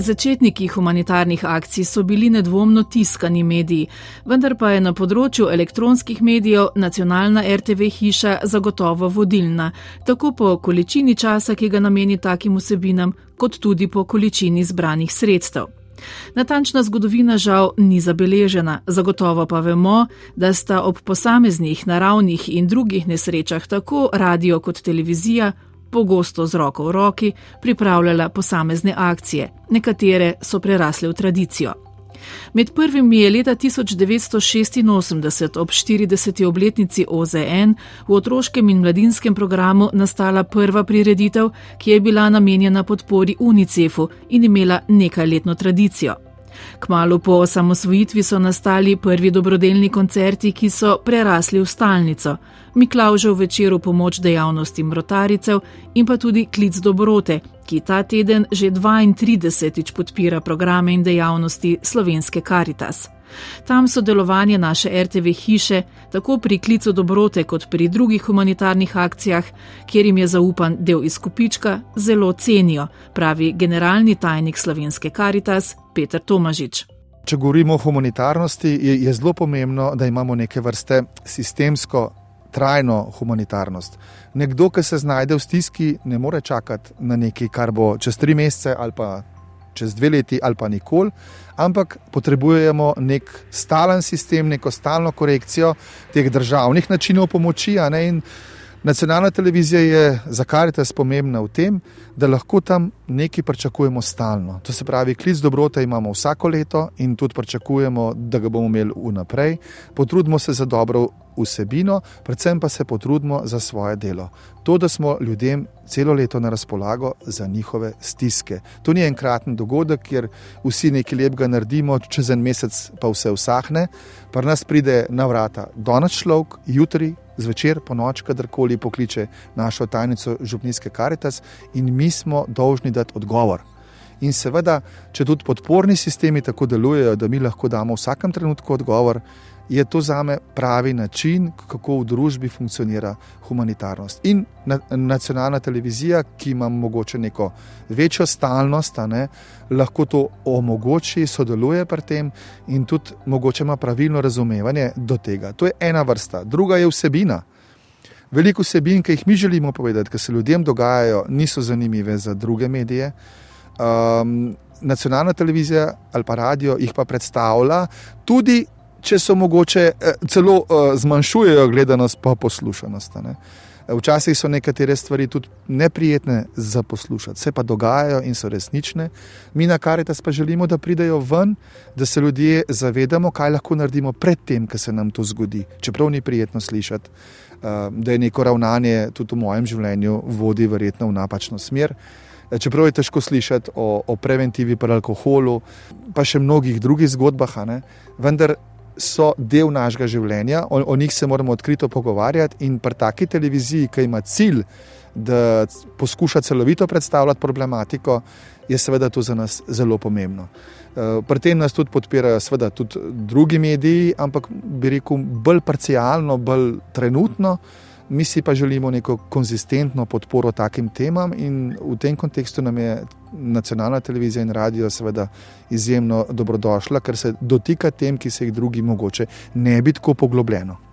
Začetniki humanitarnih akcij so bili nedvomno tiskani mediji, vendar pa je na področju elektronskih medijev nacionalna RTV hiša zagotovo vodilna, tako po količini časa, ki ga nameni takim vsebinam, kot tudi po količini zbranih sredstev. Natančna zgodovina žal ni zabeležena, zagotovo pa vemo, da sta ob posameznih naravnih in drugih nesrečah tako radio kot televizija pogosto z roko v roki pripravljala posamezne akcije, nekatere so prerasle v tradicijo. Med prvimi je leta 1986 ob 40. obletnici OZN v otroškem in mladinskem programu nastala prva prireditev, ki je bila namenjena podpori UNICEF-u in imela nekajletno tradicijo. Kmalo po osamosvojitvi so nastali prvi dobrodelni koncerti, ki so prerasli v stalnico. Miklaužev večer v pomoč dejavnostim rotaricev in pa tudi klic dobrote, ki ta teden že 32. podpira programe in dejavnosti slovenske Karitas. Tam so delovanje naše RTV hiše, tako pri klicu dobrote kot pri drugih humanitarnih akcijah, kjer jim je zaupan del izkupička, zelo cenijo, pravi generalni tajnik slovenske Karitas Petr Tomažič. Če govorimo o humanitarnosti, je, je zelo pomembno, da imamo neke vrste sistemsko, trajno humanitarnost. Nekdo, ki se znajde v stiski, ne more čakati na nekaj, kar bo čez tri mesece ali pa čez dve leti ali pa nikoli, ampak potrebujemo nek stalen sistem, neko stalno korekcijo teh državnih načinov pomoči. Nacionalna televizija je za karitas pomembna v tem, da lahko tam nekaj pričakujemo stalno. To se pravi, klic dobrote imamo vsako leto in tudi pričakujemo, da ga bomo imeli vnaprej. Potrudimo se za dobro vsebino, predvsem pa se potrudimo za svoje delo. To, da smo ljudem celo leto na razpolago za njihove stiske. To ni enkraten dogodek, kjer vsi nekaj lepega naredimo, čez en mesec pa vse usahne, pa nas pride na vrata danes človek, jutri, zvečer, po noč, kadarkoli pokliče našo tajnico Župnijske karitas in mi smo dolžni dati odgovor. In seveda, če tudi podporni sistemi tako delujejo, da mi lahko damo v vsakem trenutku odgovor, je to za me pravi način, kako v družbi funkcionira humanitarnost. In na, nacionalna televizija, ki ima mogoče neko večjo stalnost, ne, lahko to omogoči, sodeluje pri tem in tudi mogoče ima pravilno razumevanje do tega. To je ena vrsta, druga je vsebina. Veliko vsebin, ki jih mi želimo povedati, ki se ljudem dogajajo, niso zanimive za druge medije. Um, nacionalna televizija ali pa radio jih pa predstavlja tudi če so mogoče eh, celo eh, zmanjšujejo gledanost, pa poslušanost. Ne. Včasih so nekatere stvari tudi neprijetne za poslušati, se pa dogajajo in so resnične. Mi na Karitas pa želimo, da pridejo ven, da se ljudje zavedamo, kaj lahko naredimo pred tem, ko se nam to zgodi. Čeprav ni prijetno slišati, eh, da je neko ravnanje tudi v mojem življenju vodi verjetno v napačno smer. Čeprav je težko slišati o, o preventivi pri alkoholu, pa še mnogih drugih zgodbah, vendar so del našega življenja, o, o njih se moramo odkrito pogovarjati. In pri taki televiziji, ki ima cilj, da poskuša celovito predstavljati problematiko, je seveda to za nas zelo pomembno. Eh, pri tem nas tudi podpirajo, seveda, tudi drugi mediji, ampak bi rekel, bolj parcialno, bolj trenutno. Mi si pa želimo neko konzistentno podporo takim temam, in v tem kontekstu nam je nacionalna televizija in radio seveda izjemno dobrodošla, ker se dotika tem, ki se jih drugi mogoče ne bi tako poglobljeno.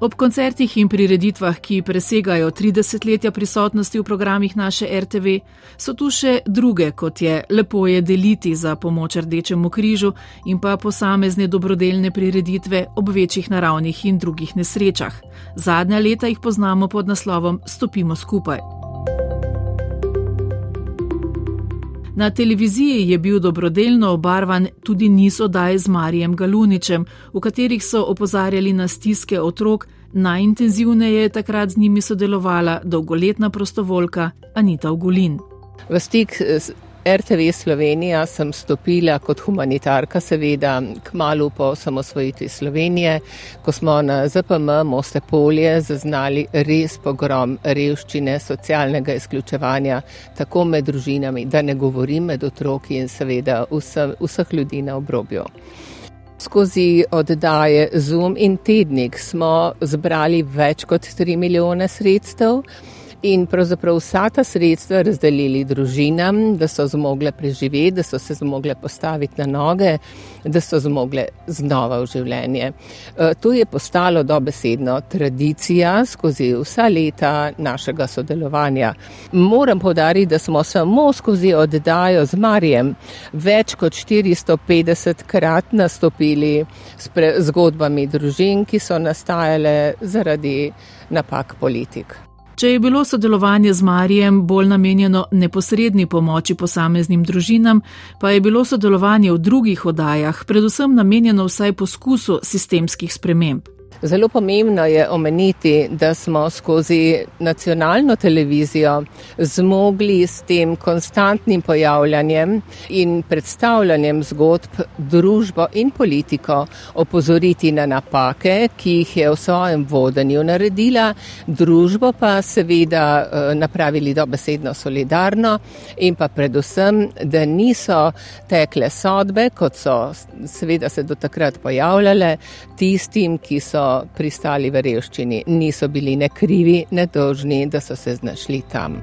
Ob koncertih in prireditvah, ki presegajo 30 letja prisotnosti v programih naše RTV, so tu še druge, kot je lepo je deliti za pomoč Rdečemu križu in pa posamezne dobrodelne prireditve ob večjih naravnih in drugih nesrečah. Zadnja leta jih poznamo pod naslovom Stopimo skupaj. Na televiziji je bil dobrodelno obarvan tudi niz oddaj z Marijem Galuničem, v katerih so opozarjali na stiske otrok, najintenzivneje je takrat z njimi sodelovala dolgoletna prostovoljka Anita Ugulin. V stik RTV Slovenija sem stopila kot humanitarka, seveda, k malu po samosvojitvi Slovenije, ko smo na ZPM Moste Polje zaznali res pogrom revščine, socialnega izključevanja, tako med družinami, da ne govorim med otroki in seveda vse, vseh ljudi na obrobju. Skozi oddaje Zoom in Tednik smo zbrali več kot 3 milijone sredstev. In pravzaprav vsa ta sredstva razdelili družinam, da so zmogle preživeti, da so se zmogle postaviti na noge, da so zmogle znova v življenje. E, to je postalo dobesedno tradicija skozi vsa leta našega sodelovanja. Moram povdariti, da smo samo skozi oddajo z Marijem več kot 450 krat nastopili s zgodbami družin, ki so nastajale zaradi napak politik. Če je bilo sodelovanje z Marijem bolj namenjeno neposredni pomoči posameznim družinam, pa je bilo sodelovanje v drugih oddajah predvsem namenjeno vsaj poskusu sistemskih sprememb. Zelo pomembno je omeniti, da smo skozi nacionalno televizijo zmogli s tem konstantnim pojavljanjem in predstavljanjem zgodb družbo in politiko opozoriti na napake, ki jih je v svojem vodenju naredila, družbo pa seveda eh, napravili dobesedno solidarno in pa predvsem, da niso tekle sodbe, kot so seveda se do takrat pojavljale, tistim, ki so pristali v revščini, niso bili ne krivi, ne dolžni, da so se znašli tam.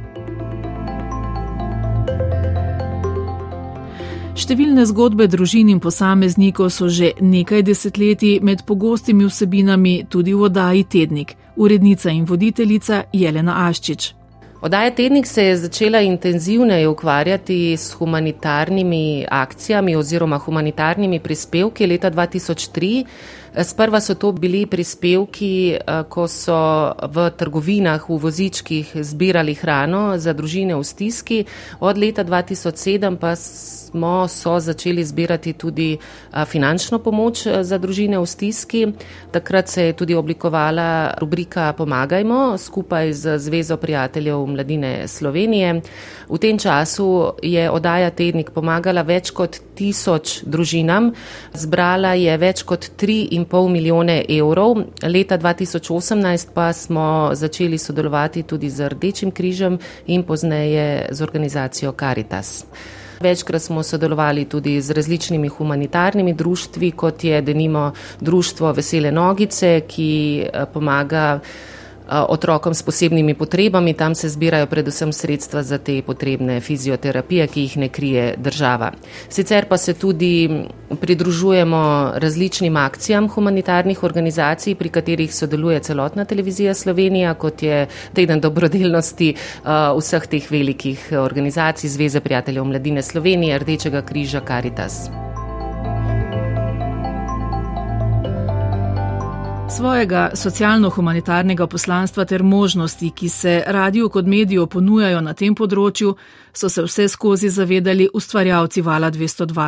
Številne zgodbe družin in posameznikov so že nekaj desetletij med pogostimi vsebinami tudi v oddaji Tednik, urednica in voditeljica Jelena Aščič. Odaja Tednik se je začela intenzivneje ukvarjati s humanitarnimi akcijami oziroma humanitarnimi prispevki leta 2003. Sprva so to bili prispevki, eh, ko so v trgovinah, v vozičkih zbirali hrano za družine v stiski. Od leta 2007 pa smo so začeli zbirati tudi eh, finančno pomoč eh, za družine v stiski. Takrat se je tudi oblikovala rubrika Pomagajmo skupaj z Zvezo prijateljev mladine Slovenije. V tem času je oddaja Tednik pomagala več kot tisoč družinam, zbrala je več kot 3,5 milijone evrov. Leta 2018 pa smo začeli sodelovati tudi z Rdečim križem in pozneje z organizacijo Caritas. Večkrat smo sodelovali tudi z različnimi humanitarnimi društvi, kot je denimo Društvo Vesele Nogice, ki eh, pomaga otrokom s posebnimi potrebami. Tam se zbirajo predvsem sredstva za te potrebne fizioterapije, ki jih ne krije država. Sicer pa se tudi pridružujemo različnim akcijam humanitarnih organizacij, pri katerih sodeluje celotna televizija Slovenija, kot je teden dobrodelnosti vseh teh velikih organizacij Zveze prijateljev mladine Slovenije, Rdečega križa, Caritas. Svojega socialno-humanitarnega poslanstva ter možnosti, ki se radiju kot mediju ponujajo na tem področju, so se vse skozi zavedali ustvarjalci Vala 202.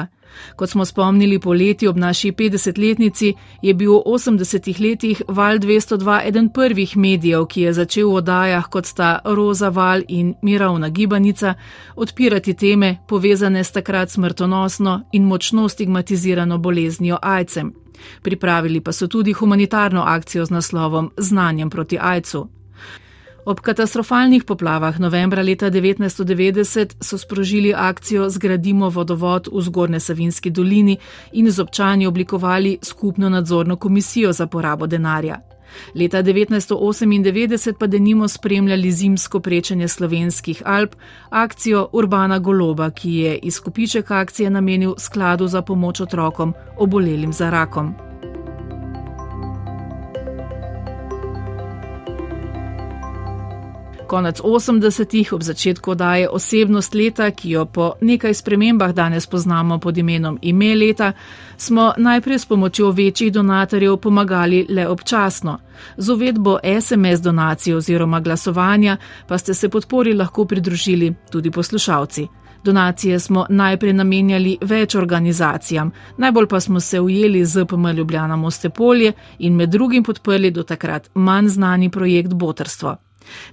Kot smo spomnili poleti ob naši 50-letnici, je bil v 80-ih letih Val 202 eden prvih medijev, ki je začel v odajah kot sta Roza Val in Miravna Gibanica odpirati teme povezane s takrat smrtonosno in močno stigmatizirano boleznijo ajcem. Pripravili pa so tudi humanitarno akcijo z naslovom Znanjem proti ajcu. Ob katastrofalnih poplavah novembra leta 1990 so sprožili akcijo Zgradimo vodovod v Zgornje Savinski dolini in z občani oblikovali skupno nadzorno komisijo za porabo denarja. Leta 1998 pa denimo spremljali zimsko prečenje slovenskih Alp, akcijo Urbana Goloba, ki je izkupiček akcije namenil skladu za pomoč otrokom obolelim za rakom. Konec 80-ih, ob začetku daje osebnost leta, ki jo po nekaj spremembah danes poznamo pod imenom ime leta, smo najprej s pomočjo večjih donatorjev pomagali le občasno. Z uvedbo SMS donacij oziroma glasovanja pa ste se podpori lahko pridružili tudi poslušalci. Donacije smo najprej namenjali več organizacijam, najbolj pa smo se ujeli z PM Ljubljana Mostepolje in med drugim podprli do takrat manj znani projekt Botrstvo.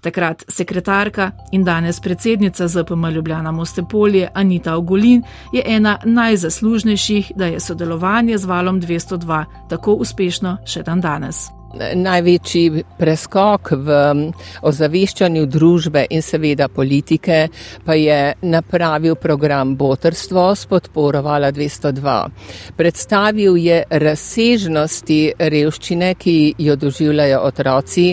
Takrat sekretarka in danes predsednica ZPM Ljubljana Mostepolje Anita Ogolin je ena najzaslužnejših, da je sodelovanje z valom 202 tako uspešno še dan danes. Največji preskok v ozaveščanju družbe in seveda politike pa je napravil program Botrstvo s podporo Vala 202. Predstavil je razsežnosti revščine, ki jo doživljajo otroci,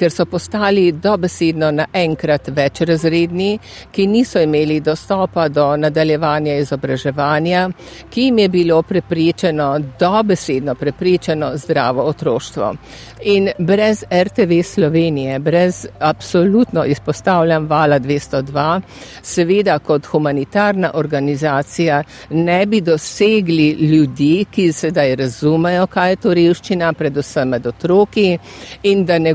ker so postali dobesedno naenkrat večrazredni, ki niso imeli dostopa do nadaljevanja izobraževanja, ki jim je bilo preprečeno, dobesedno preprečeno zdravo otroštvo. In brez RTV Slovenije, brez absolutno izpostavljam vala 202, seveda kot humanitarna organizacija ne bi dosegli ljudi, ki sedaj razumejo, kaj je to revščina, predvsem med otroki in da ne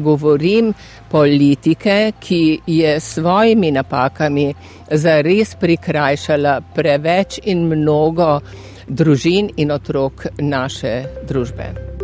govorim politike, ki je s svojimi napakami zares prikrajšala preveč in mnogo družin in otrok naše družbe.